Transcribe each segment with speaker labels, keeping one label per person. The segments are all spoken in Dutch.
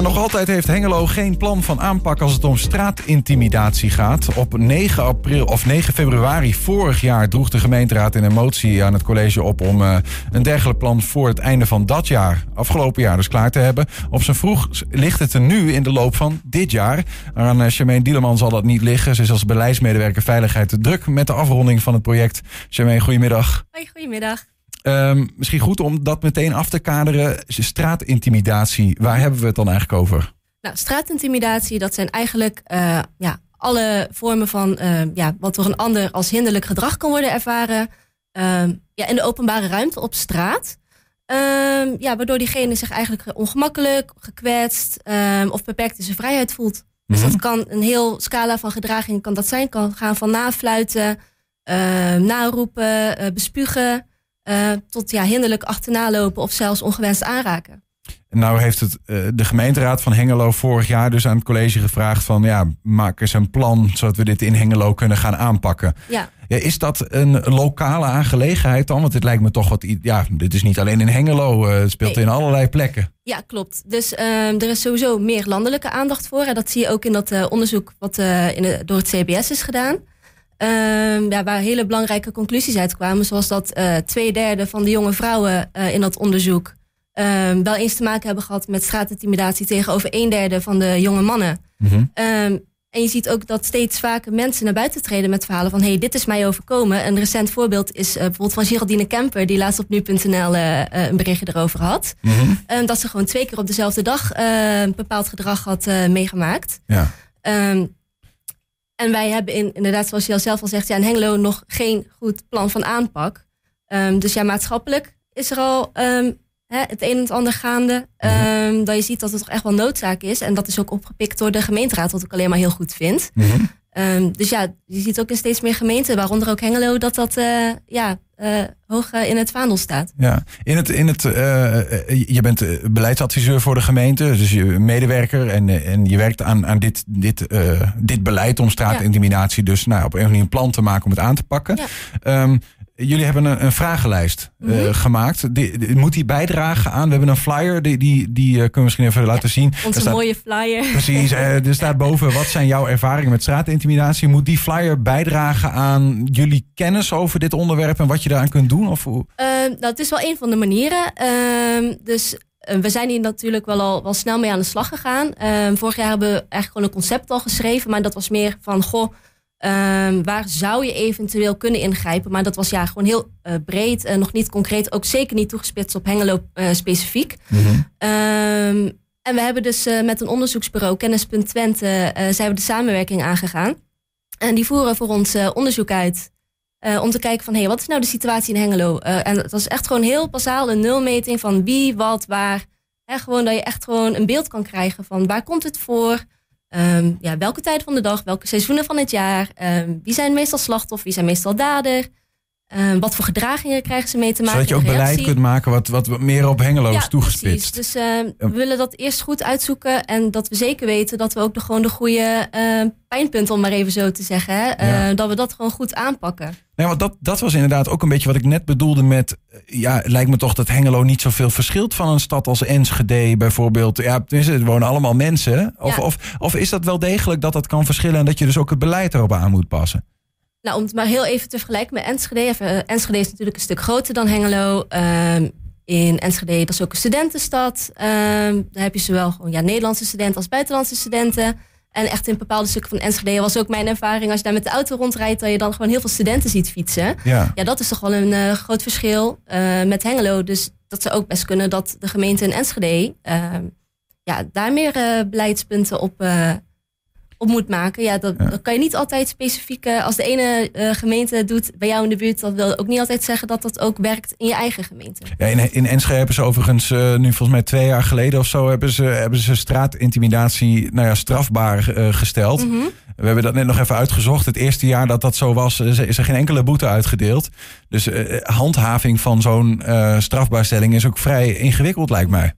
Speaker 1: Nog altijd heeft Hengelo geen plan van aanpak als het om straatintimidatie gaat. Op 9, april, of 9 februari vorig jaar droeg de gemeenteraad een motie aan het college op om uh, een dergelijk plan voor het einde van dat jaar, afgelopen jaar dus klaar te hebben. Op zijn vroeg ligt het er nu in de loop van dit jaar. Aan Charmaine Dieleman zal dat niet liggen. Ze is als beleidsmedewerker veiligheid te druk met de afronding van het project. Charmaine, goedemiddag.
Speaker 2: Hoi, goedemiddag.
Speaker 1: Um, misschien goed om dat meteen af te kaderen. Straatintimidatie, waar hebben we het dan eigenlijk over?
Speaker 2: Nou, straatintimidatie, dat zijn eigenlijk uh, ja, alle vormen van uh, ja, wat door een ander als hinderlijk gedrag kan worden ervaren. Uh, ja, in de openbare ruimte op straat. Um, ja, waardoor diegene zich eigenlijk ongemakkelijk, gekwetst of beperkt in zijn vrijheid voelt. Dus mm -hmm. dat kan een heel scala van gedraging kan dat zijn. Kan gaan van nafluiten, naroepen, bespugen. Uh, tot ja, hinderlijk achterna lopen of zelfs ongewenst aanraken.
Speaker 1: Nou heeft het, uh, de gemeenteraad van Hengelo vorig jaar dus aan het college gevraagd van ja, maak eens een plan zodat we dit in Hengelo kunnen gaan aanpakken.
Speaker 2: Ja.
Speaker 1: ja is dat een lokale aangelegenheid dan? Want het lijkt me toch wat, ja, dit is niet alleen in Hengelo, uh, het speelt nee. in allerlei plekken.
Speaker 2: Ja, klopt. Dus er is sowieso meer landelijke aandacht voor. En dat zie je ook in dat onderzoek wat in de, door het CBS is gedaan. Um, ja, waar hele belangrijke conclusies uitkwamen. Zoals dat uh, twee derde van de jonge vrouwen uh, in dat onderzoek um, wel eens te maken hebben gehad met straatintimidatie tegenover een derde van de jonge mannen. Mm -hmm. um, en je ziet ook dat steeds vaker mensen naar buiten treden met verhalen van hey, dit is mij overkomen. Een recent voorbeeld is uh, bijvoorbeeld van Geraldine Kemper, die laatst op nu.nl een berichtje erover had. Mm -hmm. dat ze gewoon twee keer op dezelfde dag een bepaald gedrag had meegemaakt.
Speaker 1: Ja.
Speaker 2: En wij hebben in, inderdaad, zoals je al zelf al zegt, ja, in Hengelo nog geen goed plan van aanpak. Um, dus ja, maatschappelijk is er al um, hè, het een en het ander gaande. Um, dat je ziet dat het toch echt wel noodzaak is. En dat is ook opgepikt door de gemeenteraad, wat ik alleen maar heel goed vind.
Speaker 1: Mm -hmm.
Speaker 2: Dus ja, je ziet ook in steeds meer gemeenten, waaronder ook Hengelo, dat dat uh, ja, uh, hoog uh, in het vaandel staat.
Speaker 1: Ja, in het, in het, je bent beleidsadviseur voor de gemeente, dus je medewerker en, en je werkt aan, aan dit, dit, dit beleid om straatintimidatie, dus nou, op een manier een plan te maken om het aan te pakken.
Speaker 2: Ja.
Speaker 1: Um, Jullie hebben een, een vragenlijst uh, mm -hmm. gemaakt. Die, die, moet die bijdragen aan? We hebben een flyer, die, die, die uh, kunnen we misschien even laten zien.
Speaker 2: Onze
Speaker 1: staat,
Speaker 2: mooie flyer.
Speaker 1: Precies, uh, er staat boven wat zijn jouw ervaringen met straatintimidatie. Moet die flyer bijdragen aan jullie kennis over dit onderwerp en wat je daaraan kunt doen? Of hoe?
Speaker 2: nou, het is wel een van de manieren. Ehm, dus we zijn hier natuurlijk wel al wel snel mee aan de slag gegaan. Ehm, vorig jaar hebben we eigenlijk gewoon een concept al geschreven, maar dat was meer van goh. Um, waar zou je eventueel kunnen ingrijpen? Maar dat was ja gewoon heel uh, breed en nog niet concreet. Ook zeker niet toegespitst op Hengelo uh, specifiek.
Speaker 1: Mm -hmm.
Speaker 2: um, en we hebben dus met een onderzoeksbureau, Kennis.Twente, Twente, zijn we de samenwerking aangegaan. En die voeren voor ons onderzoek uit. om te kijken van, hé, hey, wat is nou de situatie in Hengelo? en het was echt gewoon heel basaal een nulmeting van wie, wat, waar. Hè, gewoon dat je echt gewoon een beeld kan krijgen van waar komt het voor? Um, ja, welke tijd van de dag, welke seizoenen van het jaar, um, wie zijn meestal slachtoffer, wie zijn meestal dader, um, wat voor gedragingen krijgen ze mee te maken.
Speaker 1: Zodat je ook beleid kunt maken wat, wat meer op Hengelo
Speaker 2: ja,
Speaker 1: toegespitst.
Speaker 2: Precies. Dus we willen dat eerst goed uitzoeken en dat we zeker weten dat we ook de, gewoon de goede pijnpunten, om maar even zo te zeggen, hè, ja. dat we dat gewoon goed aanpakken.
Speaker 1: Nee, want dat, dat was inderdaad ook een beetje wat ik net bedoelde met... Ja, het lijkt me toch dat Hengelo niet zoveel verschilt van een stad als Enschede bijvoorbeeld. Ja, tenminste, er wonen allemaal mensen. Of,
Speaker 2: Ja.
Speaker 1: of, of is dat wel degelijk dat dat kan verschillen... en dat je dus ook het beleid erop aan moet passen?
Speaker 2: Nou, om het maar heel even te vergelijken met Enschede. Even, uh, Enschede is natuurlijk een stuk groter dan Hengelo. Um, in Enschede, dat is ook een studentenstad. Um, daar heb je zowel gewoon, ja, Nederlandse studenten als buitenlandse studenten. En echt in bepaalde stukken van Enschede was ook mijn ervaring... als je daar met de auto rondrijdt... dat je dan gewoon heel veel studenten ziet fietsen.
Speaker 1: Ja,
Speaker 2: Ja, dat is toch wel een uh, groot verschil uh, met Hengelo. Dus dat zou ook best kunnen dat de gemeente in Enschede... Uh, ja, daar meer beleidspunten op, op moet maken. Ja, dat,
Speaker 1: Ja.
Speaker 2: dat kan je niet altijd specifiek... uh, als de ene uh, gemeente doet bij jou in de buurt... dat wil ook niet altijd zeggen dat dat ook werkt in je eigen gemeente.
Speaker 1: ja in, in Enschede hebben ze overigens uh, nu volgens mij twee jaar geleden of zo... hebben ze, hebben ze straatintimidatie nou ja, strafbaar uh, gesteld.
Speaker 2: Mm -hmm.
Speaker 1: We hebben dat net nog even uitgezocht. Het eerste jaar dat dat zo was, is er geen enkele boete uitgedeeld. Dus handhaving van zo'n strafbaarstelling is ook vrij ingewikkeld, lijkt mij.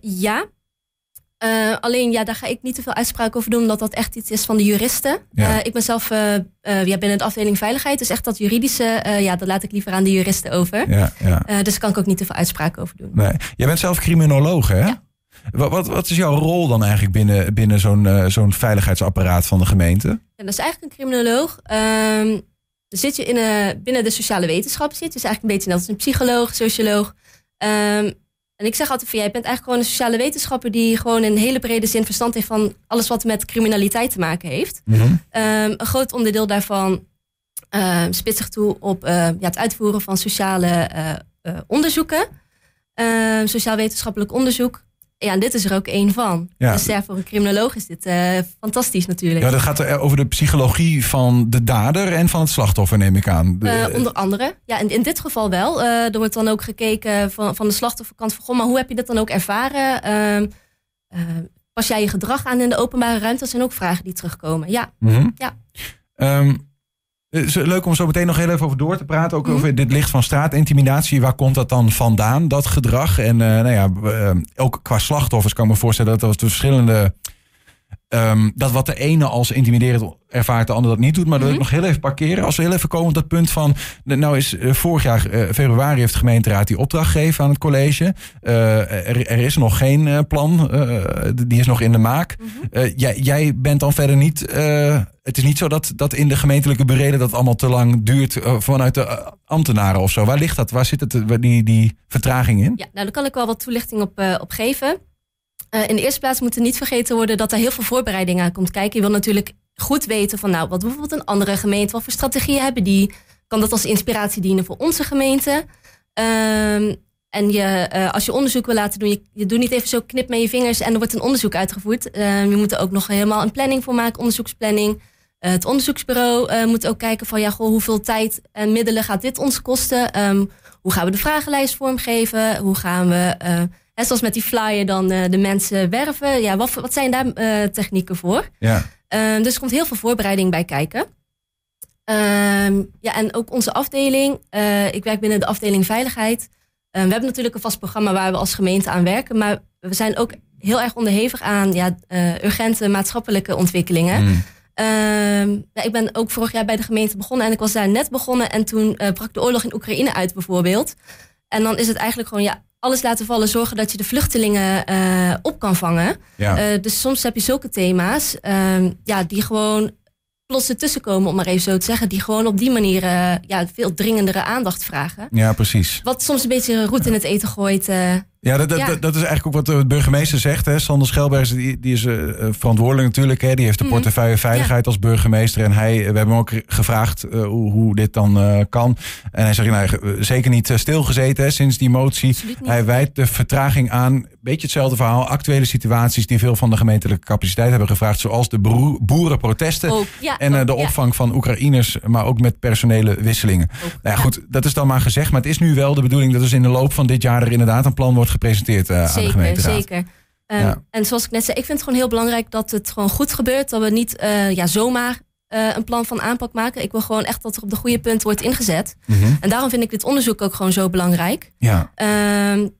Speaker 2: Ja. Uh, alleen, ja, daar ga ik niet te veel uitspraak over doen, omdat dat echt iets is van de juristen.
Speaker 1: Ja.
Speaker 2: Uh, ik ben zelf ja, binnen de afdeling veiligheid, dus echt dat juridische, ja, dat laat ik liever aan de juristen over.
Speaker 1: Ja, ja.
Speaker 2: dus kan ik ook niet te veel uitspraak over doen.
Speaker 1: Nee. Jij bent zelf criminoloog, hè?
Speaker 2: Ja.
Speaker 1: Wat, wat, wat is jouw rol dan eigenlijk binnen, binnen zo'n zo'n veiligheidsapparaat van de gemeente?
Speaker 2: Dat is eigenlijk een criminoloog. Um, zit je in binnen de sociale wetenschap zit. Dus eigenlijk een beetje net als een psycholoog, socioloog. Um, en ik zeg altijd van jij bent eigenlijk gewoon een sociale wetenschapper die gewoon in een hele brede zin verstand heeft van alles wat met criminaliteit te maken heeft. Mm -hmm. um, een groot onderdeel daarvan uh, spitst zich toe op uh, ja, het uitvoeren van sociale uh, onderzoeken. Ehm, sociaal-wetenschappelijk onderzoek. Ja, en dit is er ook één van. Ja. Dus ja, voor een criminoloog is dit uh, fantastisch natuurlijk.
Speaker 1: Ja, dat gaat er over de psychologie van de dader en van het slachtoffer, neem ik aan.
Speaker 2: Uh, onder andere. Ja, in, in dit geval wel. Uh, er wordt dan ook gekeken van, van de slachtofferkant van... Goh, maar hoe heb je dat dan ook ervaren? Ehm, pas jij je gedrag aan in de openbare ruimte? Dat zijn ook vragen die terugkomen. Ja.
Speaker 1: Mm -hmm.
Speaker 2: ja.
Speaker 1: Um, is leuk om zo meteen nog heel even over door te praten. Ook mm. over dit licht van straatintimidatie. Waar komt dat dan vandaan, dat gedrag? En uh, nou ja, uh, ook qua slachtoffers kan ik me voorstellen dat er verschillende... Um, dat wat de ene als intimiderend ervaart, de ander dat niet doet. Maar dat wil ik nog heel even parkeren. Als we heel even komen op dat punt van... Nou is uh, vorig jaar februari heeft de gemeenteraad die opdracht gegeven aan het college. Er, er, is nog geen plan. die is nog in de maak. Mm -hmm. jij, jij, bent dan verder niet... het is niet zo dat, dat in de gemeentelijke bereden dat allemaal te lang duurt vanuit de ambtenaren of zo. Waar ligt dat? Waar zit het, die, die vertraging in?
Speaker 2: Ja, nou daar kan ik wel wat toelichting op, op geven. Uh, in de eerste plaats moet er niet vergeten worden dat er heel veel voorbereiding aan komt kijken. Je wil natuurlijk goed weten van nou, wat bijvoorbeeld een andere gemeente, wat voor strategieën hebben die? Kan dat als inspiratie dienen voor onze gemeente? Um, en je, uh, als je onderzoek wil laten doen, je, je doet niet even zo knip met je vingers en er wordt een onderzoek uitgevoerd. Uh, je moet er ook nog helemaal een planning voor maken, onderzoeksplanning. Uh, het onderzoeksbureau moet ook kijken van ja, goh, hoeveel tijd en middelen gaat dit ons kosten? Um, hoe gaan we de vragenlijst vormgeven? Hoe gaan we en zoals met die flyer dan uh, de mensen werven. Ja, wat, wat zijn daar uh, technieken voor?
Speaker 1: Ja.
Speaker 2: Uh, dus er komt heel veel voorbereiding bij kijken. Ehm, ja, en ook onze afdeling. ik werk binnen de afdeling veiligheid. Ehm, we hebben natuurlijk een vast programma waar we als gemeente aan werken. Maar we zijn ook heel erg onderhevig aan ja, urgente maatschappelijke ontwikkelingen. Mm. Ja, ik ben ook vorig jaar bij de gemeente begonnen en ik was daar net begonnen. En toen brak de oorlog in Oekraïne uit bijvoorbeeld. En dan is het eigenlijk gewoon, ja, alles laten vallen, zorgen dat je de vluchtelingen uh, op kan vangen.
Speaker 1: Ja.
Speaker 2: Uh, dus soms heb je zulke thema's uh, ja, die gewoon plots ertussen komen, om maar even zo te zeggen. Die gewoon op die manier uh, ja, veel dringendere aandacht vragen.
Speaker 1: Ja, precies.
Speaker 2: Wat soms een beetje roet in het eten gooit.
Speaker 1: Ja, dat, dat, ja. dat, is eigenlijk ook wat de burgemeester zegt. Hè. Sander Schelbergs die, die is uh, verantwoordelijk natuurlijk. Hè. Die heeft de portefeuille veiligheid ja. als burgemeester. En hij, we hebben hem ook gevraagd uh, hoe, hoe dit dan uh, kan. En hij zegt, nou, zeker niet stilgezeten hè, sinds die motie. Hij wijt de vertraging aan. Beetje hetzelfde verhaal. Actuele situaties die veel van de gemeentelijke capaciteit hebben gevraagd. Zoals de boerenprotesten.
Speaker 2: Ja,
Speaker 1: en de opvang van Oekraïners. Maar ook met personele wisselingen.
Speaker 2: Ook,
Speaker 1: nou goed, dat is dan maar gezegd. Maar het is nu wel de bedoeling dat dus in de loop van dit jaar er inderdaad een plan wordt gepresenteerd uh,
Speaker 2: zeker,
Speaker 1: aan de gemeenteraad.
Speaker 2: Zeker, um, ja. En zoals ik net zei, ik vind het gewoon heel belangrijk dat het gewoon goed gebeurt. Dat we niet uh, ja, zomaar uh, een plan van aanpak maken. Ik wil gewoon echt dat er op de goede punten wordt ingezet.
Speaker 1: Mm -hmm.
Speaker 2: En daarom vind ik dit onderzoek ook gewoon zo belangrijk.
Speaker 1: Ja.
Speaker 2: Um,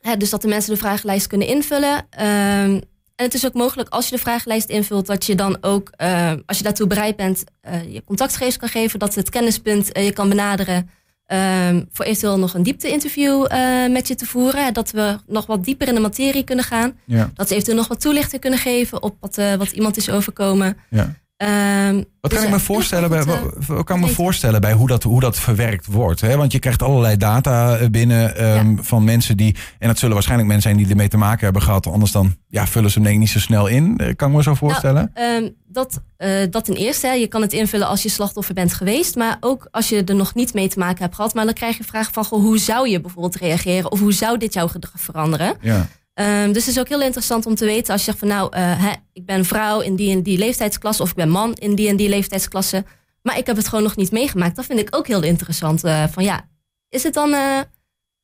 Speaker 2: hè, dus dat de mensen de vragenlijst kunnen invullen. Um, en het is ook mogelijk als je de vragenlijst invult, dat je dan ook, uh, als je daartoe bereid bent, uh, je contactgegevens kan geven, dat het kennispunt uh, je kan benaderen. Um, voor eventueel nog een diepte-interview uh, met je te voeren. Dat we nog wat dieper in de materie kunnen gaan.
Speaker 1: Ja.
Speaker 2: Dat ze eventueel nog wat toelichting kunnen geven op wat, uh, wat iemand is overkomen.
Speaker 1: Ja.
Speaker 2: Um,
Speaker 1: wat kan dus, ik me voorstellen bij, wat kan me voorstellen bij hoe dat, hoe dat verwerkt wordt? Hè? Want je krijgt allerlei data binnen um, ja. van mensen die. En dat zullen waarschijnlijk mensen zijn die ermee te maken hebben gehad. Anders dan ja, vullen ze hem denk ik niet zo snel in. Kan ik me zo voorstellen?
Speaker 2: Nou, um, dat, uh, dat ten eerste. Je kan het invullen als je slachtoffer bent geweest. Maar ook als je er nog niet mee te maken hebt gehad. Maar dan krijg je vragen van goh, hoe zou je bijvoorbeeld reageren? Of hoe zou dit jouw gedrag veranderen?
Speaker 1: Ja.
Speaker 2: Um, dus het is ook heel interessant om te weten als je zegt van nou, uh, hè, ik ben vrouw in die en die leeftijdsklasse of ik ben man in die en die leeftijdsklasse, maar ik heb het gewoon nog niet meegemaakt. Dat vind ik ook heel interessant. Uh, van ja, is het dan, uh,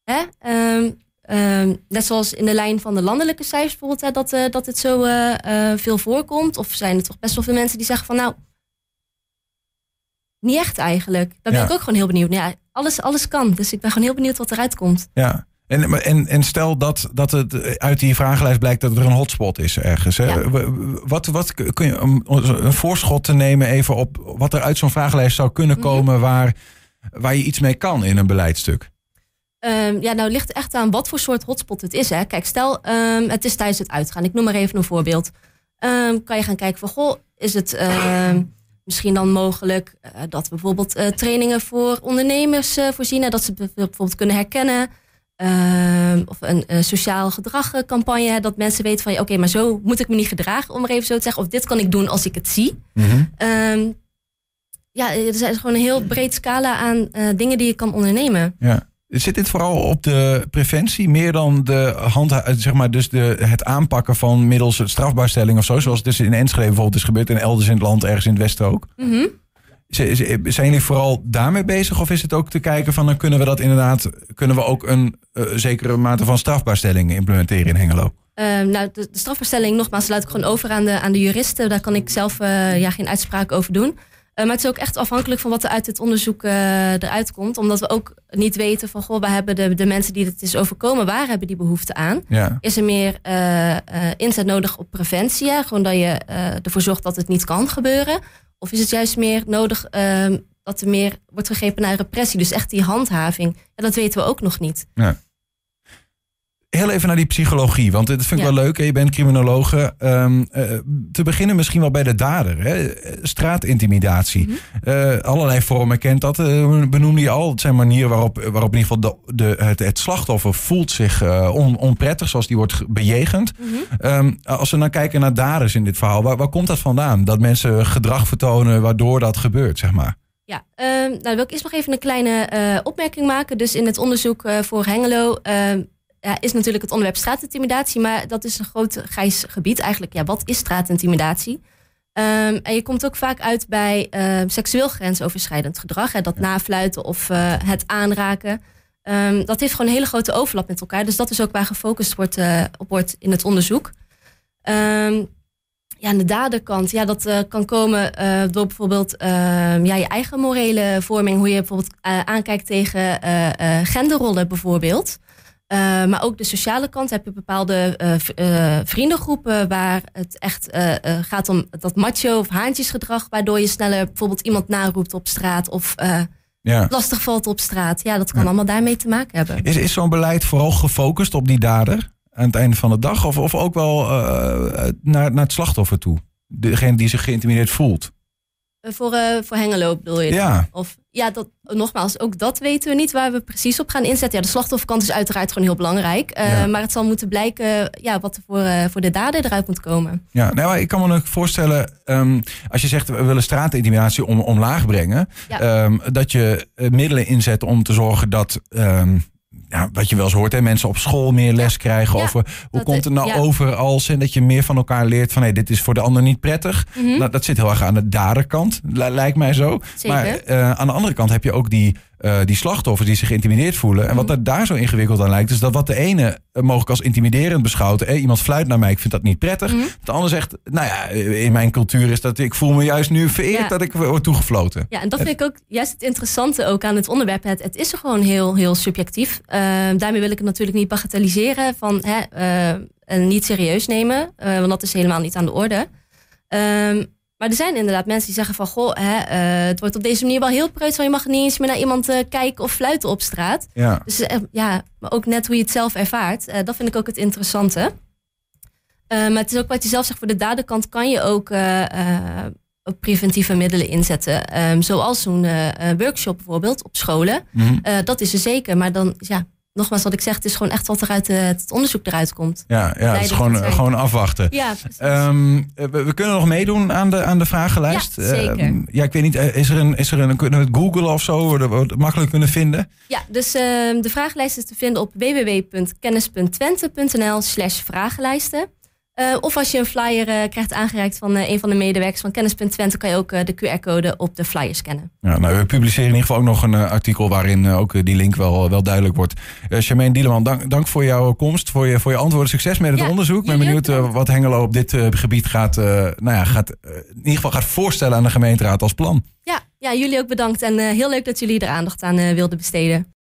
Speaker 2: hè, um, um, net zoals in de lijn van de landelijke cijfers bijvoorbeeld, hè, dat, dat het zo veel voorkomt? Of zijn er toch best wel veel mensen die zeggen van nou, niet echt eigenlijk. Daar ben
Speaker 1: Ja.
Speaker 2: ik ook gewoon heel benieuwd. Ja, alles, alles kan. Dus ik ben gewoon heel benieuwd wat eruit komt.
Speaker 1: Ja. En, en, en stel dat, dat het uit die vragenlijst blijkt dat er een hotspot is ergens. Hè?
Speaker 2: Ja.
Speaker 1: Wat, wat kun je een, een voorschot te nemen even op wat er uit zo'n vragenlijst zou kunnen
Speaker 2: Mhm.
Speaker 1: komen waar, waar je iets mee kan in een beleidstuk?
Speaker 2: Ehm, ja, nou ligt echt aan wat voor soort hotspot het is. Hè. Kijk, stel ehm, het is tijdens het uitgaan. Ik noem maar even een voorbeeld. Ehm, kan je gaan kijken van, goh, is het misschien dan mogelijk eh, dat we bijvoorbeeld eh, trainingen voor ondernemers eh, voorzien. hè, Dat ze bijv- bijvoorbeeld kunnen herkennen. Ehm, of een eh, sociaal gedragcampagne. Dat mensen weten van, ja, oké, maar zo moet ik me niet gedragen, om maar even zo te zeggen. Of dit kan ik doen als ik het zie.
Speaker 1: Mhm.
Speaker 2: Ehm, ja, er is gewoon een heel breed scala aan eh, dingen die je kan ondernemen.
Speaker 1: Ja. Zit dit vooral op de preventie meer dan de hand, zeg maar, dus de, het aanpakken van middels strafbaarstelling of zo, zoals het dus in Enschede bijvoorbeeld is gebeurd en elders in het land, ergens in het westen ook?
Speaker 2: Mhm.
Speaker 1: Zijn jullie vooral daarmee bezig of is het ook te kijken van dan kunnen we dat inderdaad, kunnen we ook een eh, zekere mate van strafbaarstelling implementeren in Hengelo?
Speaker 2: Ehm, nou, de, de strafverstelling, nogmaals, laat ik gewoon over aan de, aan de juristen. Daar kan ik zelf eh, ja, geen uitspraak over doen. Eh, maar het is ook echt afhankelijk van wat er uit het onderzoek eruit komt. Omdat we ook niet weten van, goh, waar hebben de, de mensen die het is overkomen, waar hebben die behoefte aan?
Speaker 1: Ja.
Speaker 2: Is er meer inzet nodig op preventie? hè? Gewoon dat je ervoor zorgt dat het niet kan gebeuren? Of is het juist meer nodig ehm, dat er meer wordt gegrepen naar repressie? Dus echt die handhaving. Ja, dat weten we ook nog niet.
Speaker 1: Heel even naar die psychologie, want dat vind ik
Speaker 2: Ja.
Speaker 1: wel leuk. hè. Je bent criminologe. Ehm, eh, te beginnen misschien wel bij de dader. Hè? Straatintimidatie.
Speaker 2: Mhm.
Speaker 1: Eh, allerlei vormen kent dat. eh, benoemde je al. Het zijn manieren waarop, waarop in ieder geval de, de, het, het slachtoffer voelt zich on, onprettig, zoals die wordt ge- bejegend.
Speaker 2: Mhm.
Speaker 1: Ehm, als we nou kijken naar daders in dit verhaal, waar, waar komt dat vandaan? Dat mensen gedrag vertonen waardoor dat gebeurt, zeg maar.
Speaker 2: Ja, ehm, nou dan wil ik eerst nog even een kleine opmerking maken. Dus in het onderzoek voor Hengelo ja, is natuurlijk het onderwerp straatintimidatie, maar dat is een groot grijs gebied eigenlijk. Ja, wat is straatintimidatie? Ehm, en je komt ook vaak uit bij ehm, seksueel grensoverschrijdend gedrag, hè, dat nafluiten of eh, het aanraken. Ehm, dat heeft gewoon een hele grote overlap met elkaar. Dus dat is ook waar gefocust wordt, eh, op wordt in het onderzoek. Ja, aan de daderkant, ja, dat eh, kan komen door bijvoorbeeld ja, je eigen morele vorming, hoe je bijvoorbeeld aankijkt tegen genderrollen bijvoorbeeld. Eh, maar ook de sociale kant heb je bepaalde eh, eh, vriendengroepen waar het echt gaat om dat macho of haantjesgedrag, waardoor je sneller bijvoorbeeld iemand naroept op straat of
Speaker 1: Ja.
Speaker 2: lastig valt op straat. Ja, dat kan
Speaker 1: Ja.
Speaker 2: allemaal daarmee te maken hebben.
Speaker 1: Is, is zo'n beleid vooral gefocust op die dader aan het einde van de dag? Of, of ook wel naar, naar het slachtoffer toe? Degene die zich geïntimideerd voelt?
Speaker 2: Eh, voor, eh, voor Hengelo bedoel je?
Speaker 1: Ja.
Speaker 2: Of ja, dat, nogmaals, ook dat weten we niet waar we precies op gaan inzetten. Ja, de slachtofferkant is uiteraard gewoon heel belangrijk. Eh,
Speaker 1: Ja.
Speaker 2: Maar het zal moeten blijken ja, wat er voor, voor de dader eruit moet komen.
Speaker 1: Ja, nou, maar ik kan me ook voorstellen, ehm, als je zegt we willen straatintimidatie om, omlaag brengen,
Speaker 2: Ja.
Speaker 1: ehm, dat je middelen inzet om te zorgen dat, ehm, ja, wat je wel eens hoort, hè, mensen op school meer les krijgen
Speaker 2: Ja,
Speaker 1: over hoe komt het nou
Speaker 2: ja.
Speaker 1: over als en dat je meer van elkaar leert van hé, dit is voor de ander niet prettig.
Speaker 2: Mhm,
Speaker 1: Nou, dat zit heel erg aan de daderkant, li- lijkt mij zo.
Speaker 2: Zeker.
Speaker 1: Maar eh, aan de andere kant heb je ook die, eh, die slachtoffers die zich geïntimideerd voelen. En wat
Speaker 2: Mhm.
Speaker 1: er daar zo ingewikkeld aan lijkt, is dat wat de ene eh, mogelijk als intimiderend beschouwt. eh, iemand fluit naar mij, ik vind dat niet prettig.
Speaker 2: Mhm.
Speaker 1: De ander zegt, nou ja, in mijn cultuur is dat ik voel me juist nu vereerd
Speaker 2: Ja.
Speaker 1: dat ik word toegefloten.
Speaker 2: Ja, en dat vind ik ook juist het interessante ook aan het onderwerp. Het, het is er gewoon heel, heel subjectief. Eh, daarmee wil ik het natuurlijk niet bagatelliseren van hè, en niet serieus nemen. want dat is helemaal niet aan de orde. Ehm, maar er zijn inderdaad mensen die zeggen van... Goh, hè, eh, het wordt op deze manier wel heel preuts... want je mag niet eens meer naar iemand eh, kijken of fluiten op straat.
Speaker 1: Ja.
Speaker 2: Dus eh, ja, maar ook net hoe je het zelf ervaart. dat vind ik ook het interessante. Maar het is ook wat je zelf zegt, voor de daderkant kan je ook, preventieve middelen inzetten. Ehm, zoals zo'n workshop bijvoorbeeld op scholen.
Speaker 1: Mhm.
Speaker 2: Dat is er zeker. Maar dan, ja, nogmaals wat ik zeg, het is gewoon echt wat er uit eh, het onderzoek eruit komt.
Speaker 1: Ja, ja het is gewoon, gewoon afwachten.
Speaker 2: Ja.
Speaker 1: Ehm, eh, we, we kunnen nog meedoen aan de, aan de vragenlijst.
Speaker 2: Ja, zeker.
Speaker 1: Ehm, ja, ik weet niet, eh, is er een, is er een kunnen we het googlen of zo, dat we het makkelijk kunnen vinden?
Speaker 2: Ja, dus ehm, de vragenlijst is te vinden op www.kennis.twente.nl slash vragenlijsten. Eh, of als je een flyer eh, krijgt aangereikt van eh, een van de medewerkers van Kennis.Twente... kan je ook de QR-code op de flyer scannen.
Speaker 1: Ja, nou, we publiceren in ieder geval ook nog een artikel waarin ook die link wel, wel duidelijk wordt. Charmaine Dieleman, dank, dank voor jouw komst, voor je, voor je antwoorden. Succes met het
Speaker 2: Ja,
Speaker 1: onderzoek. Ik ben benieuwd wat Hengelo op dit gebied gaat, nou ja, gaat, in ieder geval gaat voorstellen aan de gemeenteraad als plan.
Speaker 2: Ja, ja jullie ook bedankt en heel leuk dat jullie er aandacht aan wilden besteden.